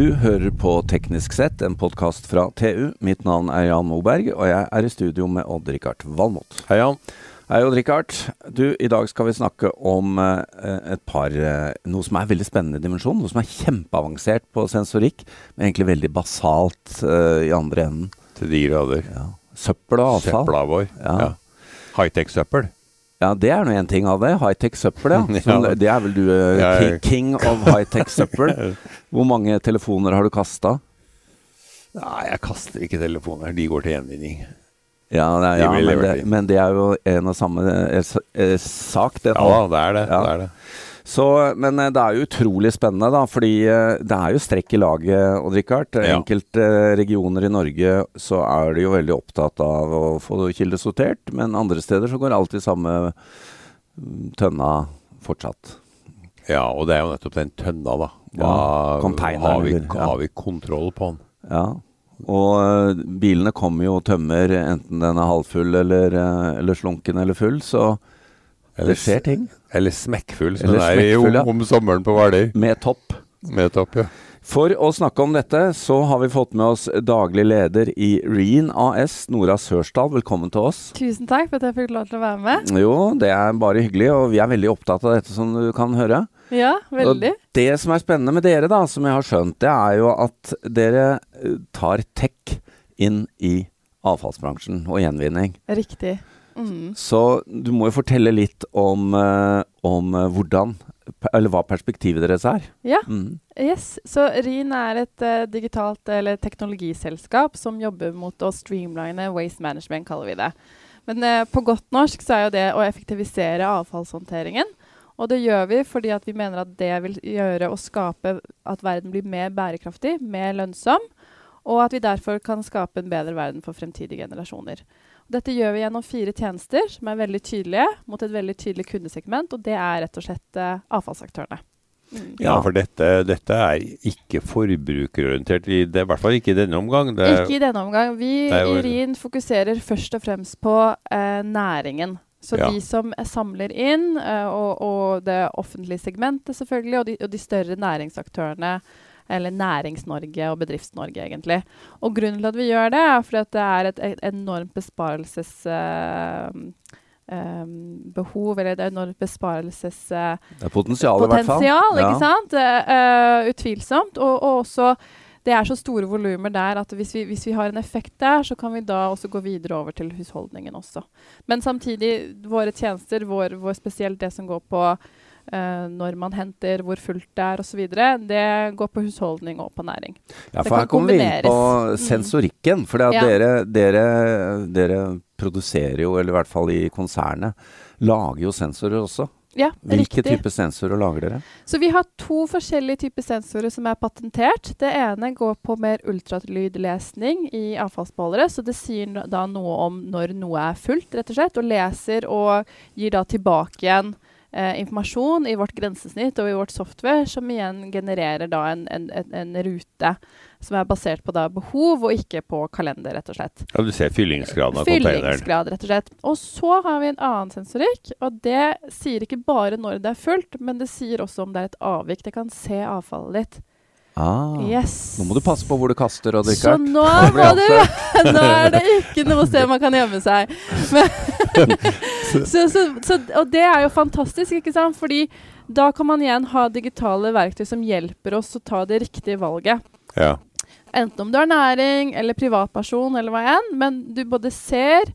Du hører på Teknisk sett, en podkast fra TU. Mitt navn er Jan Moberg, og jeg er i studio med Odd-Rikard Valmot. Hei, Jan. Hei, Odd-Rikard. Du, i dag skal vi snakke om eh, et par eh, Noe som er veldig spennende dimensjon. Noe som er kjempeavansert på sensorikk, men egentlig veldig basalt eh, i andre enden. Til de grader. Ja. Søppel og avfall. Søpla vår. Ja. Ja. High-tech-søppel. Ja, det er nå en ting av det. High-tech søppel, ja. Ja. Det er vel du uh, king, of high-tech søppel. Hvor mange telefoner har du kasta? Nei, jeg kaster ikke telefoner. De går til gjenvinning. Ja, nei, De ja men, det, men det er jo en og samme eh, eh, sak, det. Ja det er det. Ja. det, er det. Så, men eh, det er jo utrolig spennende, da. Fordi eh, det er jo strekk i laget, Odd Rikard. Ja. Enkelte eh, regioner i Norge så er de jo veldig opptatt av å få kildesortert, men andre steder så går alt i samme mm, tønna fortsatt. Ja, og det er jo nettopp den tønna, da. Hva, Ja, har, vi, har vi kontroll på den? Ja. Og bilene kommer jo og tømmer enten den er halvfull eller, eller slunken eller full, så det skjer ting. Eller smekkfull, som Eller den er i- ja. om, om sommeren på Hvaler. Med topp. Med topp, ja. For å snakke om dette, så har vi fått med oss daglig leder i Reen AS, Nora Sørsdal. Velkommen til oss. Tusen takk for at jeg fikk lov til å være med. Jo, det er bare hyggelig, og vi er veldig opptatt av dette, som du kan høre. Ja, veldig. Og det som er spennende med dere, da, som jeg har skjønt, det er jo at dere eh, tar tech inn i avfallsbransjen og gjenvinning. Riktig. Mm. Så du må jo fortelle litt om, eh, om eh, hvordan Eller hva perspektivet deres er. Ja. Mm. Yes. Så RIN er et uh, digitalt eller teknologiselskap som jobber mot å streamline waste management, kaller vi det. Men uh, på godt norsk så er jo det å effektivisere avfallshåndteringen. Og det gjør vi fordi vi mener at det vil gjøre å skape at verden blir mer bærekraftig, mer lønnsom, og at vi derfor kan skape en bedre verden for fremtidige generasjoner. Dette gjør vi gjennom fire tjenester som er veldig tydelige mot et veldig tydelig kundesegment, og det er rett og slett uh, avfallsaktørene. Mm. Ja, for dette, dette er ikke forbrukerorientert, i, det, i hvert fall ikke i denne omgang. Det, Ikke i denne omgang. Vi er jo- i RIN fokuserer først og fremst på uh, næringen. Så Ja. de som eh, samler inn, uh, og, og det offentlige segmentet selvfølgelig, og de, og de større næringsaktørene, eller Nærings-Norge og Bedrifts-Norge, egentlig. Og grunnen til at vi gjør det, er fordi det er et, et enormt besparelses... uh, eh, behov, eller et enormt besparelses... Uh, Det er potensial, i hvert fall. Ikke Ja. sant? Eh, eh, utvilsomt. Og, og også det er så store volumer der at hvis vi, hvis vi har en effekt der, så kan vi da også gå videre over til husholdningen også. Men samtidig, våre tjenester, vår, vår spesielt det som går på eh, når man henter, hvor fullt det er osv., det går på husholdning og på næring. Ja, Det for her kommer vi inn på. Mm. sensorikken. For Ja. dere, dere, dere produserer jo, eller i hvert fall i konsernet, lager jo sensorer også. Ja, Hvilke riktig. typer sensorer lager dere? Så vi har to forskjellige typer sensorer som er patentert. Det ene går på mer ultralydlesning i avfallsbeholdere. Så det sier da noe om når noe er fullt, rett og slett. Og leser og gir da tilbake igjen eh, informasjon i vårt grensesnitt og i vårt software, som igjen genererer da en, en, en, rute som er basert på da behov, og ikke på kalender, rett og slett. ja, du ser fyllingsgraden av containeren. Fyllingsgrad, rett og slett. Og så har vi en annen sensorikk, og det sier ikke bare når det er fullt, men det sier også om det er et avvik. Det kan se avfallet ditt. Ah, Yes. Nå må du passe på hvor du kaster, Odd Så nå Nå er det ikke noe sted man kan gjemme seg. Men, så, så, så, og det er jo fantastisk, ikke sant? Fordi da kan man igjen ha digitale verktøy som hjelper oss å ta det riktige valget. Ja. Enten om du er næring eller privatperson eller hva enn, men du både ser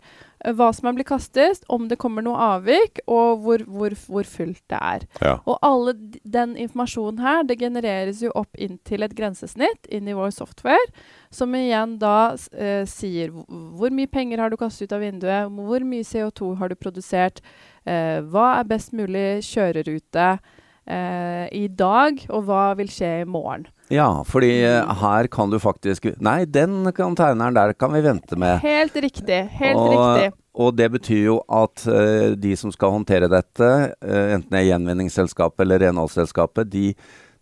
hva som er blitt kastet, om det kommer noe avvik, og hvor, hvor, hvor fullt det er. ja. Og alle den informasjonen her, det genereres jo opp inn til et grensesnitt inn i vår software, som igjen da eh, sier hvor- hvor mye penger har du kastet ut av vinduet, hvor mye CO2 har du produsert, eh, hva er best mulig kjørerute eh, i dag, og hva vil skje i morgen. Ja, fordi eh, her kan du faktisk Nei, den containeren der kan vi vente med. Helt riktig. Helt og, riktig. Og det betyr jo at eh, de som skal håndtere dette, eh, enten det er gjenvinningsselskapet eller renholdsselskapet, de,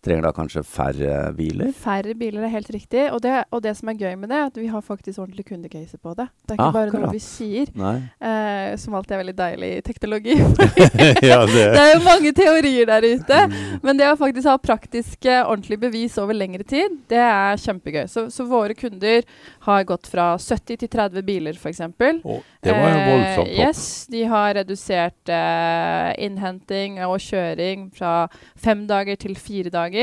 trenger da kanskje færre biler? Færre biler er helt riktig. Og det, og det som er gøy med det, er at vi har faktisk ordentlige kundecaser på det. Det er ikke bare Akkurat. noe vi sier, eh, som alltid er veldig deilig teknologi. ja, det, det er jo mange teorier der ute. Mm. Men det å faktisk ha praktiske, ordentlige bevis over lengre tid, det er kjempegøy. Så, så våre kunder har gått fra 70 til 30 biler, f.eks. Oh, det var jo voldsomt opp. Eh, yes, de har redusert eh, innhenting og kjøring fra fem dager til fire dager.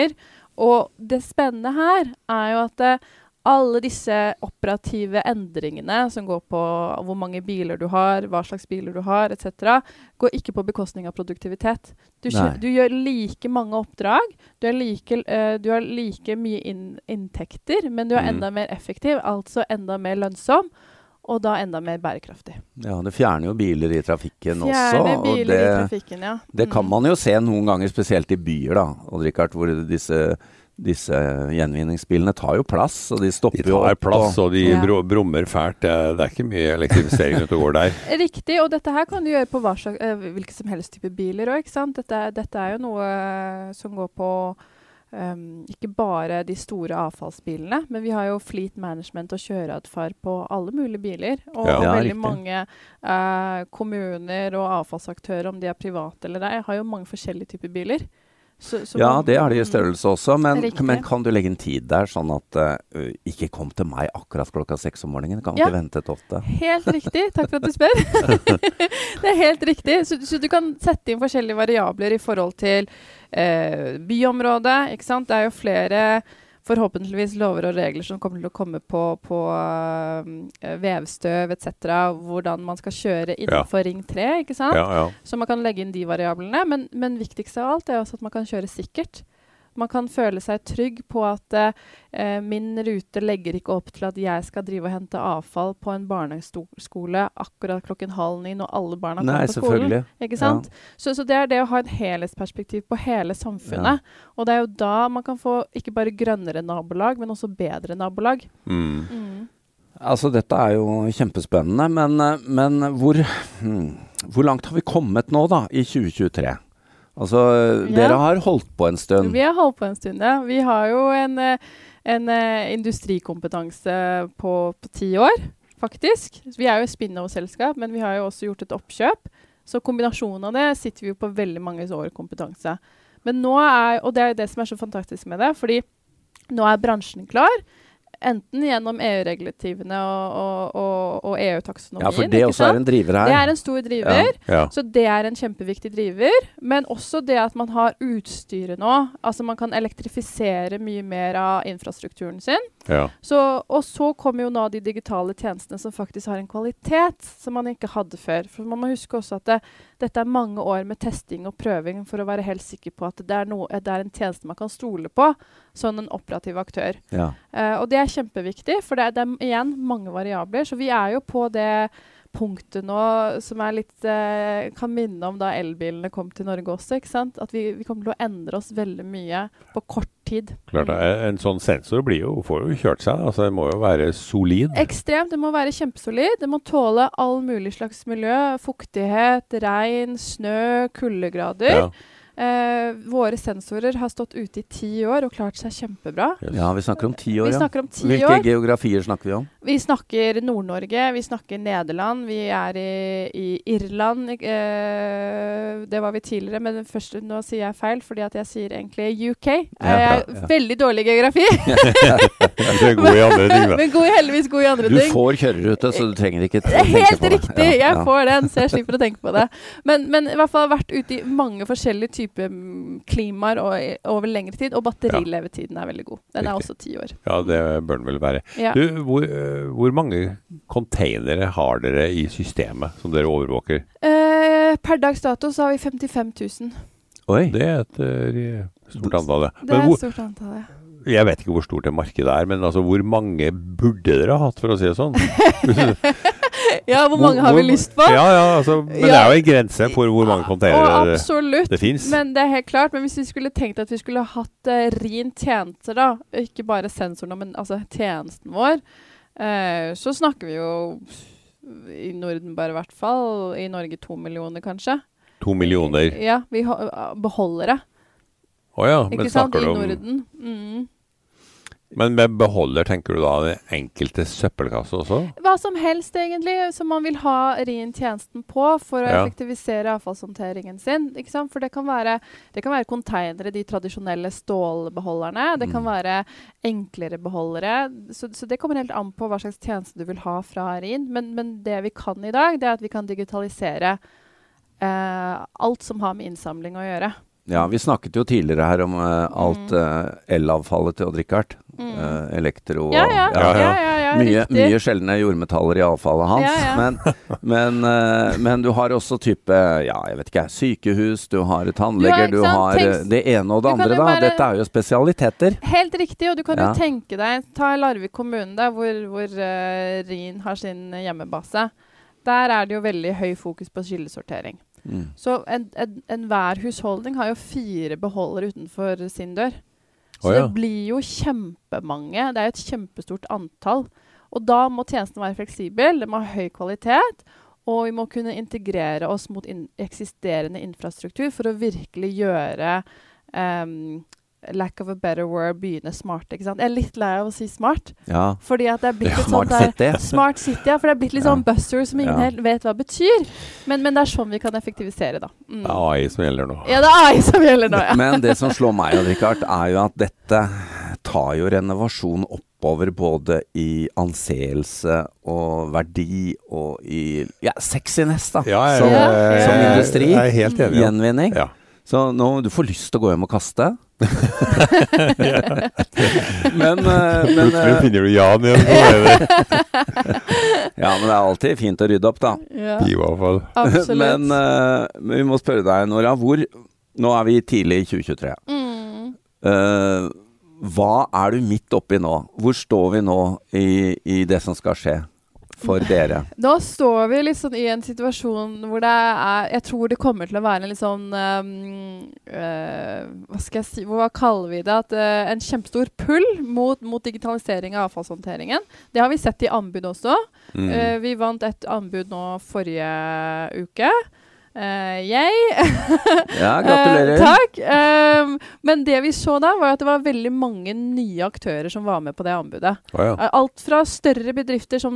Og det spennende her er jo at eh, alle disse operative endringene som går på hvor mange biler du har, hva slags biler du har etc., går ikke på bekostning av produktivitet. Du, du gjør like mange oppdrag, du, like, uh, du har like mye inn, inntekter, men du er Mm. enda mer effektiv, altså enda mer lønnsom. Og da enda mer bærekraftig. Ja, det fjerner jo biler i trafikken også. Biler Og det, i trafikken, ja. det kan Mm. man jo se noen ganger, spesielt i byer, da. Og Richard, hvor disse, disse gjenvinningsbilene tar jo plass, og de stopper jo De tar opp. plass, og de Ja. brummer fælt. Det er, det er ikke mye elektrifisering ute og går der. Riktig, og dette her kan du gjøre på hva slags, eh, hvilke som helst type biler òg, ikke sant. Dette, er- dette er jo noe som går på ehm, ikke bare de store avfallsbilene, men vi har jo fleet management og kjøreatferd på alle mulige biler. Og. Ja, veldig riktig. mange uh, kommuner og avfallsaktører, om de er private eller ei, har jo mange forskjellige typer biler. Så, så Ja, det er det i størrelse også, men, men kan du legge en tid der, sånn at uh, ikke kom til meg akkurat klokka seks om morgenen? Kan Ja. ikke vente til åtte. Helt riktig. Takk for at du spør. det er helt riktig. Så, så du kan sette inn forskjellige variabler i forhold til uh, byområdet. ikke sant? Det er jo flere forhåpentligvis lover og regler som kommer til å komme på, på uh, vevstøv etc. Hvordan man skal kjøre innenfor Ring 3. ikke sant? Ja, ja. Så man kan legge inn de variablene. Men, men viktigst av alt er også at man kan kjøre sikkert. Man kan føle seg trygg på at eh, min rute legger ikke opp til at jeg skal drive og hente avfall på en barneskole akkurat klokken halv ni når alle barna kommer på skolen. Ikke sant? Så, så det er det å ha en helhetsperspektiv på hele samfunnet. Og det er jo da man kan få ikke bare grønnere nabolag, men også bedre nabolag. Mm. Mm. Altså, dette er jo kjempespennende, men, men hvor, hmm, hvor langt har vi kommet nå, da, i 2023? Altså, Ja. dere har holdt på en stund. Vi har holdt på en stund, ja. Vi har jo en, eh, en eh, industrikompetanse på, på ti år, faktisk. Vi er jo spin-off-selskap, men vi har jo også gjort et oppkjøp. Så kombinasjonen av det sitter vi jo på veldig mange år kompetanse. Men nå er, og det er det som er så fantastisk med det, fordi nå er bransjen klar. Enten gjennom EU-regulativene og, og, og, og EU-taksonomien. Ja, for det også også er en driver her. Det er en stor driver. ja. Så det er en kjempeviktig driver. Men også det at man har utstyret nå. Altså man kan elektrifisere mye mer av infrastrukturen sin. ja. Så, og så kommer jo nå de digitale tjenestene som faktisk har en kvalitet som man ikke hadde før. For man må huske også at det, dette er mange år med testing og prøving for å være helt sikker på at det er, noe, det er en tjeneste man kan stole på som en operativ aktør. Ja. Uh, og det er kjempeviktig, for det er, det er igjen mange variabler. Så vi er jo på det punktet nå som er litt eh, kan minne om da elbilene kom til Norge også. ikke sant? At vi, vi kommer til å endre oss veldig mye på kort tid. Klart, det er- En sånn sensor blir jo, får jo kjørt seg. altså Det må jo være solid. Ekstremt. Det må være kjempesolid. Det må tåle all mulig slags miljø. Fuktighet, regn, snø, kuldegrader. Ja. Eh, våre sensorer har stått ute i ti år og klart seg kjempebra. Ja, vi snakker om ti år, ja. om ti Hvilke år. geografier snakker vi om? Vi snakker Nord-Norge, vi snakker Nederland, vi er i, i Irland. Eh, det var vi tidligere, men først, nå sier jeg feil, fordi at jeg sier egentlig UK. Ja, jeg ja, er ja. veldig dårlig geografi, Du er god i andre ting, da. men god, heldigvis god i andre Du ting. får kjørerute, så du trenger ikke tenke på det. Helt riktig! Ja, Jeg ja. får den, så jeg slipper å tenke på det. Men, men i hvert fall vært ute i mange forskjellige typer mm, klimaer og, over lengre tid. Og batterilevetiden er veldig god. Den er Riktig. også ti år. Ja, det bør den vel være. Ja. Du, hvor, eh, hvor mange containere har dere i systemet som dere overvåker? Eh, per dags dato så har vi 55 000. Oi. Det er et uh, stort antall, det. Det er et stort antall, ja. jeg vet ikke hvor stort det markedet er, men altså, hvor mange burde dere ha hatt, for å si det sånn? Ja, hvor mange har vi lyst på? Ja, ja, altså, men det er jo en grense for hvor mange containere det, absolutt. det fins. Men det er helt klart. Men hvis vi skulle tenkt at vi skulle hatt uh, rin tjenester, da, ikke bare sensorene, men altså tjenesten vår, uh, så snakker vi jo i Norden bare i hvert fall. I Norge to millioner, kanskje. To millioner. Ja, vi beholder det. Å ja, men snakker du om Norden. Mm. Men med beholder tenker du da den enkelte søppelkasse også? Hva som helst, egentlig, som man vil ha RIN-tjenesten på for å Ja. effektivisere avfallshåndteringen sin. For det kan være, det kan være konteinere, de tradisjonelle stålbeholderne. Det kan Mm. være enklere beholdere. Så, så det kommer helt an på hva slags tjeneste du vil ha fra RIN. Men, men det vi kan i dag, det er at vi kan digitalisere eh, alt som har med innsamling å gjøre. Ja, vi snakket jo tidligere her om uh, alt uh, elavfallet til Odd-Rikard. Mm. Uh, elektro og ja, ja, ja, mye, mye sjeldne jordmetaller i avfallet hans. Men, men, men du har også type ja, jeg vet ikke, sykehus, du har tannleger, du har tenk- eh, det ene og det andre. da. bare- Dette er jo spesialiteter. Helt riktig, og du kan jo tenke deg Ta Larvik kommune, der, hvor, hvor RIN har sin hjemmebase. Der er det jo veldig høy fokus på kildesortering. Mm. Så enhver en, en husholdning har jo fire beholdere utenfor sin dør. Så oh, ja. det blir jo kjempemange. Det er jo et kjempestort antall. Og da må tjenesten være fleksibel, det må ha høy kvalitet. Og vi må kunne integrere oss mot in eksisterende infrastruktur for å virkelig gjøre ehm, lack of a better word begynne smarte. ikke sant? Jeg er litt lei av å si smart. Ja. Fordi at det er blitt Ja, et smart sånn der, city. Smart City, ja. For det er blitt litt Ja. sånn buzzword som ingen Ja. helt vet hva betyr. Men, men det er sånn vi kan effektivisere, da. Mm. Det er AI som gjelder nå. Ja, det er AI som gjelder nå, ja. Men det som slår meg, Odd-Rikard, er jo at dette tar jo renovasjon oppover både i anseelse og verdi og i ja, sexiness, da. Ja, jeg, som, Ja, jeg- som industri. Jeg er helt enig. Ja. Gjenvinning. Ja. Så nå, du får lyst til å gå hjem og kaste. men, eh, men Plutselig eh, finner du Jan igjen. Det Ja, men det er alltid fint å rydde opp, da. ja. i hvert fall. Absolutt. Men, eh, men vi må spørre deg, Nora. Hvor Nå er vi tidlig i 2023. mm. Uh, hva er du midt oppi nå? Hvor står vi nå i, i det som skal skje for dere? Nå står vi liksom i en situasjon hvor det er Jeg tror det kommer til å være en litt sånn um, Hva skal jeg si Hva kaller vi det? At, eh, en kjempestor pull mot, mot digitalisering av avfallshåndteringen. Det har vi sett i anbud også. Mm. Uh, vi vant et anbud nå forrige uke. Uh, jeg. Ja, gratulerer. Uh, takk. Um, men det vi så da, var at det var veldig mange nye aktører som var med på det anbudet. Oh, ja. Eh, Alt fra større bedrifter som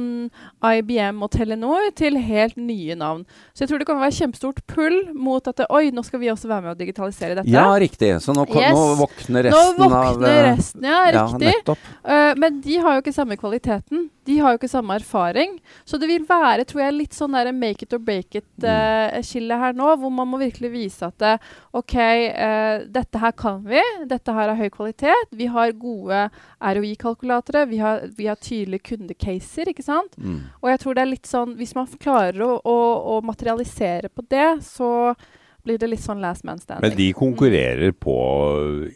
IBM og Telenor til helt nye navn. Så jeg tror det kan være kjempestort pull mot at oi, nå skal vi også være med og digitalisere dette. Ja, riktig. Så nå, kom, Yes. nå våkner resten av våkner av, resten, ja, Ja, riktig. Ja, uh, men de har jo ikke samme kvaliteten. De har jo ikke samme erfaring. Så det vil være tror jeg, litt sånn der make it or break it-skille her nå, hvor man må virkelig vise at det, OK, eh, dette her kan vi. Dette her har høy kvalitet. Vi har gode ROI-kalkulatorer. Vi, har- vi har tydelige kundecaser, ikke sant. Mm. Og jeg tror det er litt sånn Hvis man klarer å, å, å materialisere på det, så blir det litt sånn last man standing. Men de konkurrerer på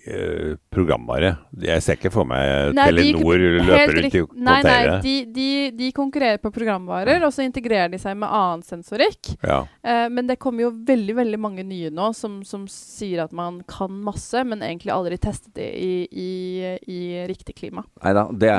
eh, programvare. Jeg ser ikke for meg Nei, Telenor de, løper rundt i Nei, nei, de, de, de konkurrerer på programvarer, og så integrerer de seg med annen sensorikk. Ja. Eh, men det kommer jo veldig veldig mange nye nå som, som sier at man kan masse, men egentlig aldri testet det i, i, i riktig klima. Nei da, det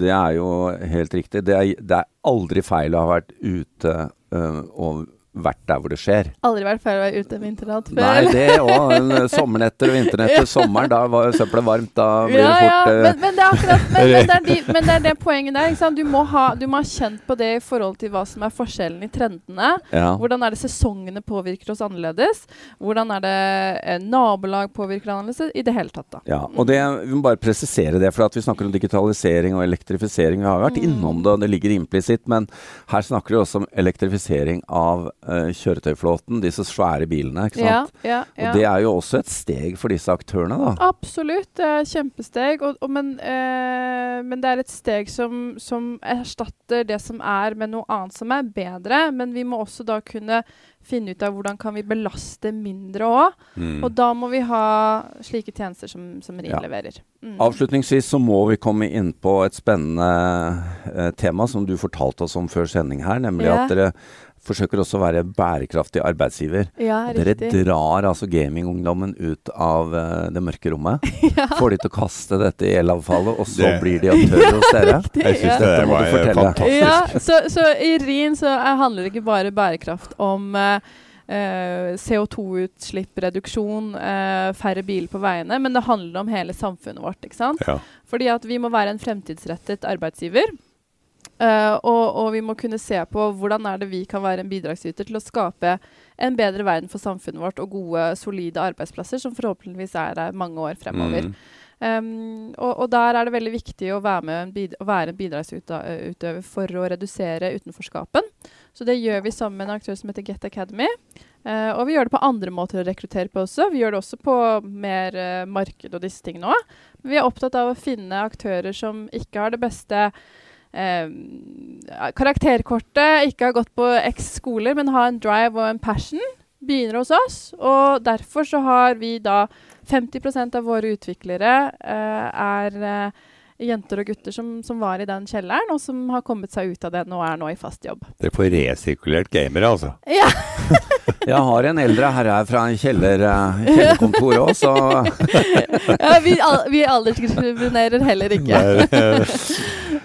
det er jo helt riktig. Det er, det er aldri feil å ha vært ute øh, og vært der hvor det skjer. Aldri vært ferdig å være ute en vinternatt før. Nei, det òg. Sommernetter og vinternetter. Sommeren, da var søppelet varmt. Da blir ja, det fort ja. men, men det er akkurat Men, men, det, er de, men det er det poenget der. Du, må ha, du må ha kjent på det i forhold til hva som er forskjellen i trendene. ja. Hvordan er det sesongene påvirker oss annerledes? Hvordan er det eh, nabolag påvirker annerledes? I det hele tatt, da. Ja, og det, Vi må bare presisere det, for at vi snakker om digitalisering og elektrifisering. Vi har jo vært Mm. innom det, og det ligger implisitt, men her snakker vi også om elektrifisering av eh, kjøretøyflåten. Disse svære bilene. ikke sant? ja, ja. Og det er jo også et steg for disse aktørene, da. Absolutt, det er et kjempesteg. Og, og, men, uh, men det er et steg som, som erstatter det som er, med noe annet som er bedre. Men vi må også da kunne finne ut av hvordan kan vi belaste mindre òg. Mm. Og da må vi ha slike tjenester som, som RIN Ja. leverer. Mm. Avslutningsvis så må vi komme inn på et spennende eh, tema som du fortalte oss om før sending her, nemlig Ja. at dere forsøker også å være bærekraftig arbeidsgiver. Ja, Dere riktig. drar altså gamingungdommen ut av uh, det mørke rommet. ja. Får de til å kaste dette i elavfallet, og så Det- blir de aktører hos dere. Riktig, Jeg syns ja. Dette må du fortelle. fantastisk. Ja, så, så i RIN så er- handler det ikke bare bærekraft om uh, eh, CO2-utslippsreduksjon, reduksjon, færre biler på veiene, men det handler om hele samfunnet vårt. ikke sant? Ja. Fordi at vi må være en fremtidsrettet arbeidsgiver. Eh, og, og vi må kunne se på hvordan er det vi kan være en bidragsyter til å skape en bedre verden for samfunnet vårt og gode, solide arbeidsplasser som forhåpentligvis er der mange år fremover. Mm. Um, og, og der er det veldig viktig å være, med en å være en bidragsutøver for å redusere utenforskapen. Så det gjør vi sammen med en aktør som heter Get Academy. Uh, og vi gjør det på andre måter å rekruttere på også. Vi gjør det også på mer uh, marked og disse tingene òg. Vi er opptatt av å finne aktører som ikke har det beste karakterkortet, ikke har gått på X skoler, men har en drive og en passion. Begynner hos oss. Og derfor så har vi da 50% av våre utviklere eh, er eh, jenter og gutter som, som, var i den kjelleren, og som har kommet seg ut av den og er nå i fast jobb. Dere får resirkulert gamere, altså? Ja. Jeg har en eldre herre her fra kjeller, eh, kjellerkontoret òg, så ja, vi, al vi aldersdiskriminerer heller ikke.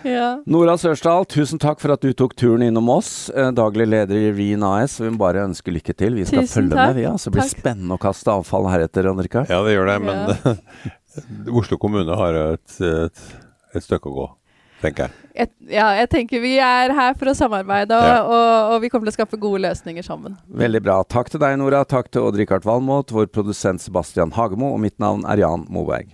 Ja. Nora Sørsdal, tusen takk for at du tok turen innom oss. Eh, daglig leder i Reen AS. Vi må bare ønske lykke til. Vi skal Tusen følge takk. med, vi. så Det blir Takk. spennende å kaste avfall heretter, Annika. Ja, det gjør det, men Oslo kommune har et, et, et stykke å gå, tenker jeg. Et, ja, jeg tenker vi er her for å samarbeide, og, Ja. og, og vi kommer til å skaffe gode løsninger sammen. Veldig bra. Takk til deg, Nora. Takk til Odd-Rikard Valmot, vår produsent Sebastian Hagemo, og mitt navn er Jan Moberg.